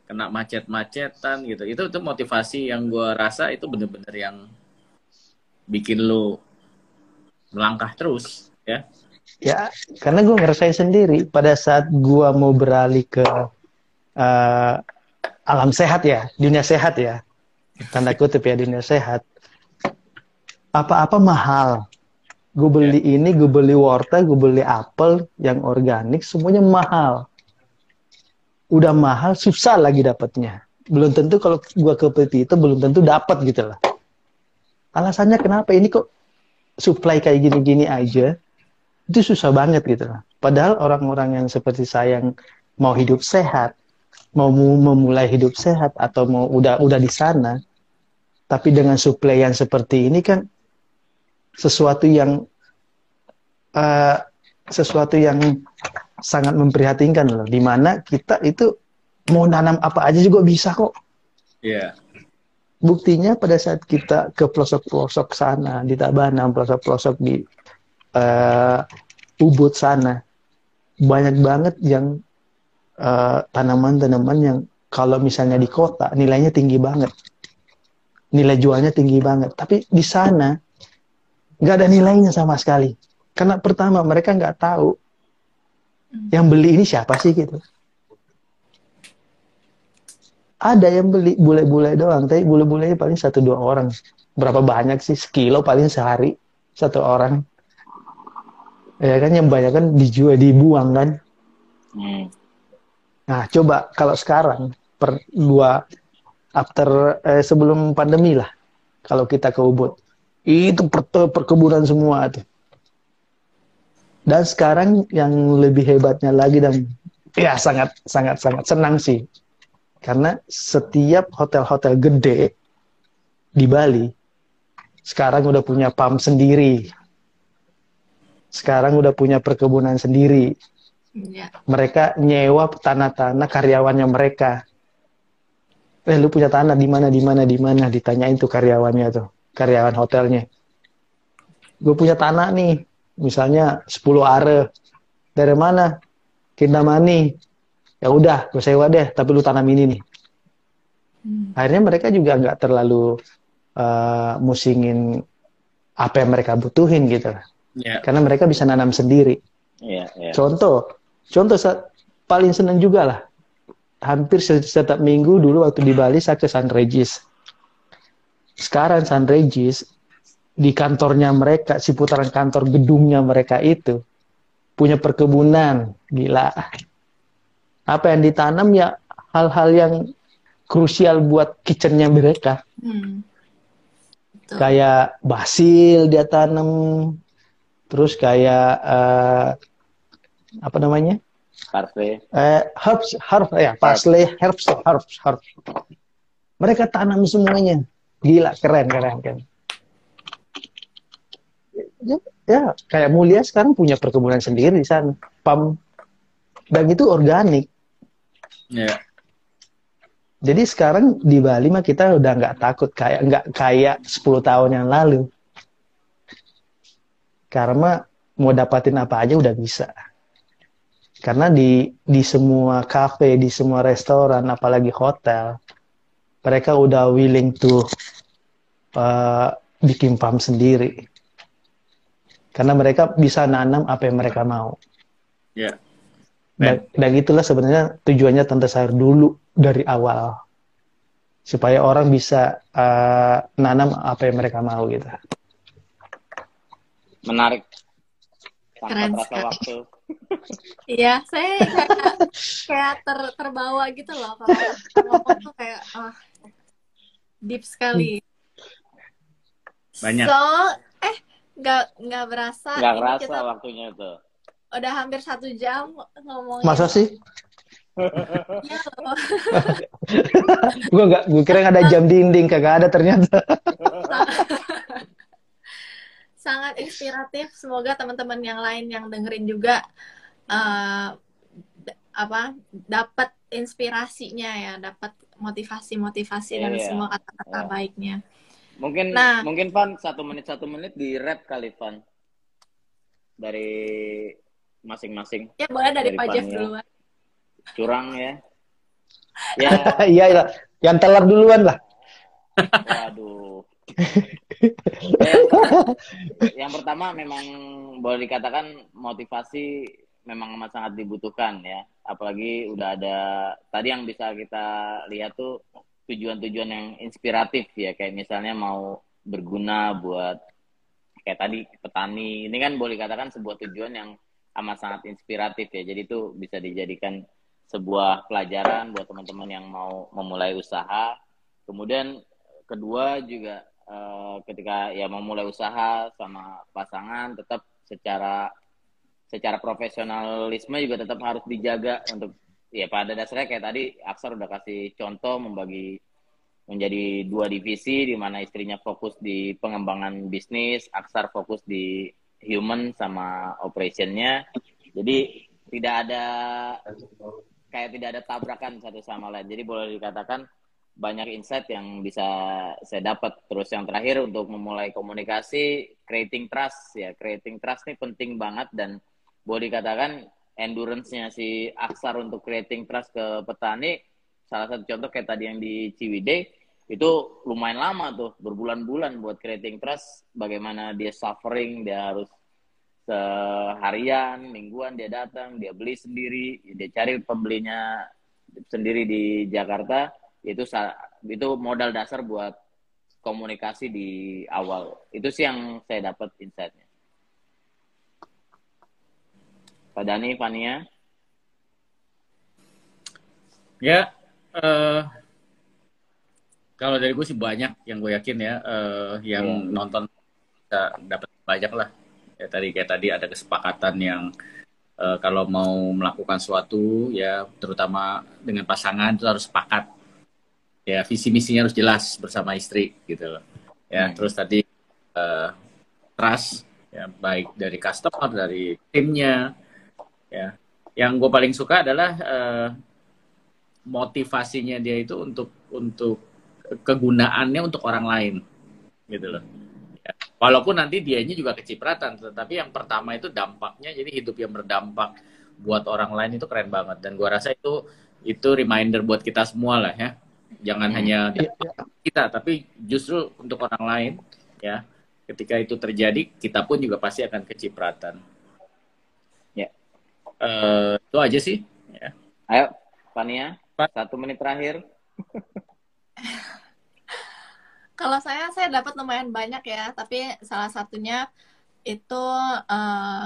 kena macet-macetan gitu. Itu itu motivasi yang gue rasa itu bener-bener yang bikin lu melangkah terus ya. Ya, karena gue ngerasain sendiri pada saat gue mau beralih ke uh, alam sehat ya, dunia sehat ya, tanda kutip ya dunia sehat. Apa-apa mahal. Gue beli yeah. ini, gue beli wortel, gue beli apel yang organik, semuanya mahal. Udah mahal, susah lagi dapatnya. Belum tentu kalau gue ke PT itu belum tentu dapat gitu lah. Alasannya kenapa ini kok supply kayak gini-gini aja, itu susah banget gitu Padahal orang-orang yang seperti saya yang mau hidup sehat, mau memulai hidup sehat atau mau udah udah di sana, tapi dengan suplai yang seperti ini kan sesuatu yang uh, sesuatu yang sangat memprihatinkan loh. Di mana kita itu mau nanam apa aja juga bisa kok. Iya. Yeah. Buktinya pada saat kita ke pelosok-pelosok sana di Tabanan, pelosok-pelosok di uh, Ubud sana banyak banget yang tanaman eh, tanaman-tanaman yang kalau misalnya di kota nilainya tinggi banget nilai jualnya tinggi banget. Tapi di sana nggak ada nilainya sama sekali. Karena pertama mereka nggak tahu yang beli ini siapa sih gitu. Ada yang beli bule-bule doang tapi bule-bulenya paling satu dua orang. Berapa banyak sih? Sekilo paling sehari satu orang. Ya kan yang banyak kan dijual dibuang kan. Hmm. nah coba kalau sekarang per dua after eh, sebelum pandemi lah kalau kita ke Ubud. Itu per, perkebunan semua tuh. Dan sekarang yang lebih hebatnya lagi dan ya sangat sangat sangat senang sih. Karena setiap hotel-hotel gede di Bali sekarang udah punya pam sendiri. Sekarang udah punya perkebunan sendiri. Ya. mereka nyewa tanah-tanah karyawannya mereka eh lu punya tanah di mana di mana di mana? Ditanyain tuh karyawannya tuh karyawan hotelnya. Gue punya tanah nih misalnya 10 are. Dari mana? Kintamani ya udah gue sewa deh tapi lu tanam ini nih. Hmm. akhirnya mereka juga nggak terlalu uh, musingin apa yang mereka butuhin gitu. Yeah. karena mereka bisa nanam sendiri. Yeah, yeah. contoh contoh paling seneng juga lah hampir setiap minggu dulu waktu di Bali saya ke San Regis sekarang San Regis di kantornya mereka si putaran kantor gedungnya mereka itu punya perkebunan, gila. Apa yang ditanam ya hal-hal yang krusial buat kitchennya mereka. Hmm. Kayak basil dia tanam, terus kayak uh, apa namanya? Parsley. Eh, herbs, herbs ya, parsley, herbs, herbs, herbs. Mereka tanam semuanya. Gila, keren, keren, keren ya kayak Mulia sekarang punya perkebunan sendiri di sana pam dan itu organik ya yeah. jadi sekarang di Bali mah kita udah nggak takut kayak nggak kayak 10 tahun yang lalu karena mau dapatin apa aja udah bisa karena di di semua kafe di semua restoran apalagi hotel mereka udah willing to uh, bikin pam sendiri karena mereka bisa nanam apa yang mereka mau. Ya. Yeah. Dan, dan itulah sebenarnya tujuannya tante sayur dulu dari awal supaya orang bisa uh, nanam apa yang mereka mau gitu. Menarik. Keren waktu. Iya, saya kayak, kayak ter, terbawa gitu loh kalau ngomong tuh kayak ah, deep sekali. Banyak. So, eh nggak nggak berasa nggak berasa kita waktunya tuh udah hampir satu jam ngomong masa sih Iya gue gak, gue kira ada jam dinding kagak ada ternyata. Sangat inspiratif. Semoga teman-teman yang lain yang dengerin juga uh, apa dapat inspirasinya ya, dapat motivasi-motivasi yeah, dan yeah. semua kata-kata yeah. baiknya. Mungkin nah, mungkin Van satu menit satu menit di rap kali Van dari masing-masing. Ya boleh dari, dari Pajak duluan. Curang ya. Ya. Iya ya. Yang telar duluan lah. Waduh. Ya, yang pertama memang boleh dikatakan motivasi memang amat sangat dibutuhkan ya. Apalagi udah ada tadi yang bisa kita lihat tuh tujuan-tujuan yang inspiratif ya. Kayak misalnya mau berguna buat kayak tadi petani. Ini kan boleh katakan sebuah tujuan yang amat sangat inspiratif ya. Jadi itu bisa dijadikan sebuah pelajaran buat teman-teman yang mau memulai usaha. Kemudian kedua juga uh, ketika ya memulai usaha sama pasangan tetap secara secara profesionalisme juga tetap harus dijaga untuk ya pada dasarnya kayak tadi Aksar udah kasih contoh membagi menjadi dua divisi di mana istrinya fokus di pengembangan bisnis, Aksar fokus di human sama operationnya. Jadi tidak ada kayak tidak ada tabrakan satu sama lain. Jadi boleh dikatakan banyak insight yang bisa saya dapat. Terus yang terakhir untuk memulai komunikasi, creating trust. Ya, creating trust ini penting banget. Dan boleh dikatakan endurance-nya si Aksar untuk creating trust ke petani salah satu contoh kayak tadi yang di Ciwidey itu lumayan lama tuh berbulan-bulan buat creating trust. Bagaimana dia suffering dia harus seharian mingguan dia datang dia beli sendiri dia cari pembelinya sendiri di Jakarta itu itu modal dasar buat komunikasi di awal itu sih yang saya dapat insightnya Pak Dani, Fania? Ya, eh kalau dari gue sih banyak yang gue yakin ya eh, yang Iya. nonton bisa dapat banyak lah. Ya tadi kayak tadi ada kesepakatan yang eh, kalau mau melakukan suatu ya terutama dengan pasangan itu harus sepakat. Ya visi misinya harus jelas bersama istri gitu loh. Ya Hmm. terus tadi eh, trust ya baik dari customer dari timnya ya. Yang gue paling suka adalah eh, motivasinya dia itu untuk untuk kegunaannya untuk orang lain gitu loh Ya. walaupun nanti dianya juga kecipratan tetapi yang pertama itu dampaknya jadi hidup yang berdampak buat orang lain itu keren banget dan gua rasa itu itu reminder buat kita semua lah ya jangan Hmm. hanya Iya, dampak kita tapi justru untuk orang lain ya ketika itu terjadi kita pun juga pasti akan kecipratan Ya. Eh, itu aja sih ya. Ayo, Fania, Pak. satu menit terakhir. Kalau saya, saya dapat lumayan banyak ya, tapi salah satunya itu eh,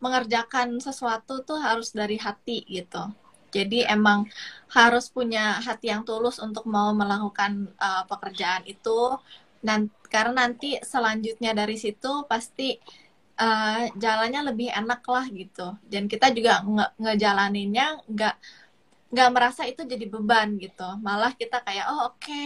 mengerjakan sesuatu tuh harus dari hati gitu. Jadi emang harus punya hati yang tulus untuk mau melakukan eh, pekerjaan itu. Dan karena nanti selanjutnya dari situ pasti eh, jalannya lebih enak lah gitu. Dan kita juga nge ngejalaninnya nggak nggak merasa itu jadi beban gitu. Malah kita kayak oh oke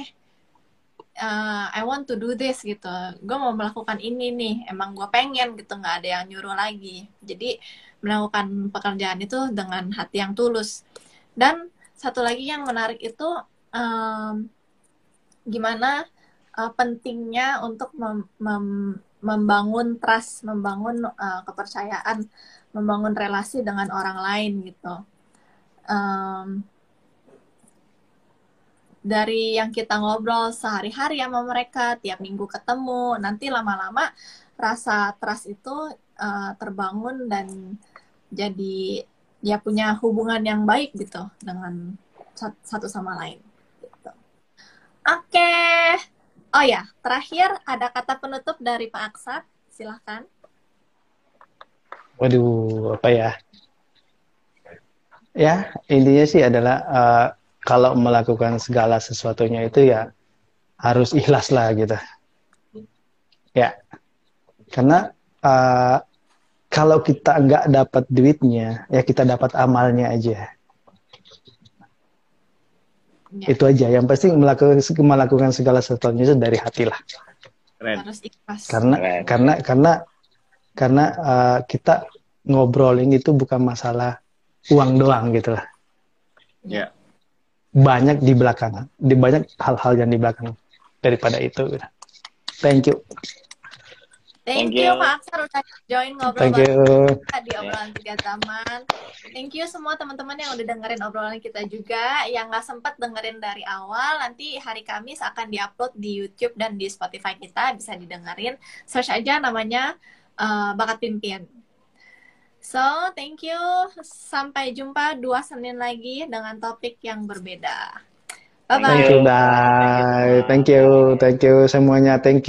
uh, I want to do this gitu. Gue mau melakukan ini nih. Emang gue pengen gitu. Nggak ada yang nyuruh lagi. Jadi melakukan pekerjaan itu dengan hati yang tulus. Dan satu lagi yang menarik itu um, gimana uh, pentingnya untuk mem- mem- membangun trust, membangun uh, kepercayaan, membangun relasi dengan orang lain gitu. Um, dari yang kita ngobrol sehari-hari sama mereka, tiap minggu ketemu, nanti lama-lama rasa trust itu uh, terbangun dan jadi ya punya hubungan yang baik gitu dengan sat- satu sama lain. Gitu. Oke, oh ya terakhir ada kata penutup dari Pak Aksat, silahkan. Waduh, apa ya? Ya, intinya sih adalah eh, kalau melakukan segala sesuatunya itu ya harus ikhlas lah gitu. Ya, karena eh, kalau kita nggak dapat duitnya, ya kita dapat amalnya aja. Ya, Itu aja. Yang pasti melakukan melakukan segala sesuatunya itu dari hati lah. keren harus ikhlas. Karena Keren. karena karena karena eh, kita ngobrolin itu bukan masalah uang doang gitu lah. ya banyak di belakang, di banyak hal-hal yang di belakang daripada itu. gitu. Thank you, Thank, Thank you, you. Pak Aksar udah join ngobrol thank you. kita di obrolan tiga zaman. Thank you semua teman-teman yang udah dengerin obrolan kita juga. Yang nggak sempat dengerin dari awal, nanti hari Kamis akan diupload di YouTube dan di Spotify kita bisa didengerin. Search aja namanya eh, Bakat Pimpin. So, thank you. Sampai jumpa dua Senin lagi dengan topik yang berbeda. Bye-bye. Thank you, bye. Thank you, thank you semuanya. Thank you.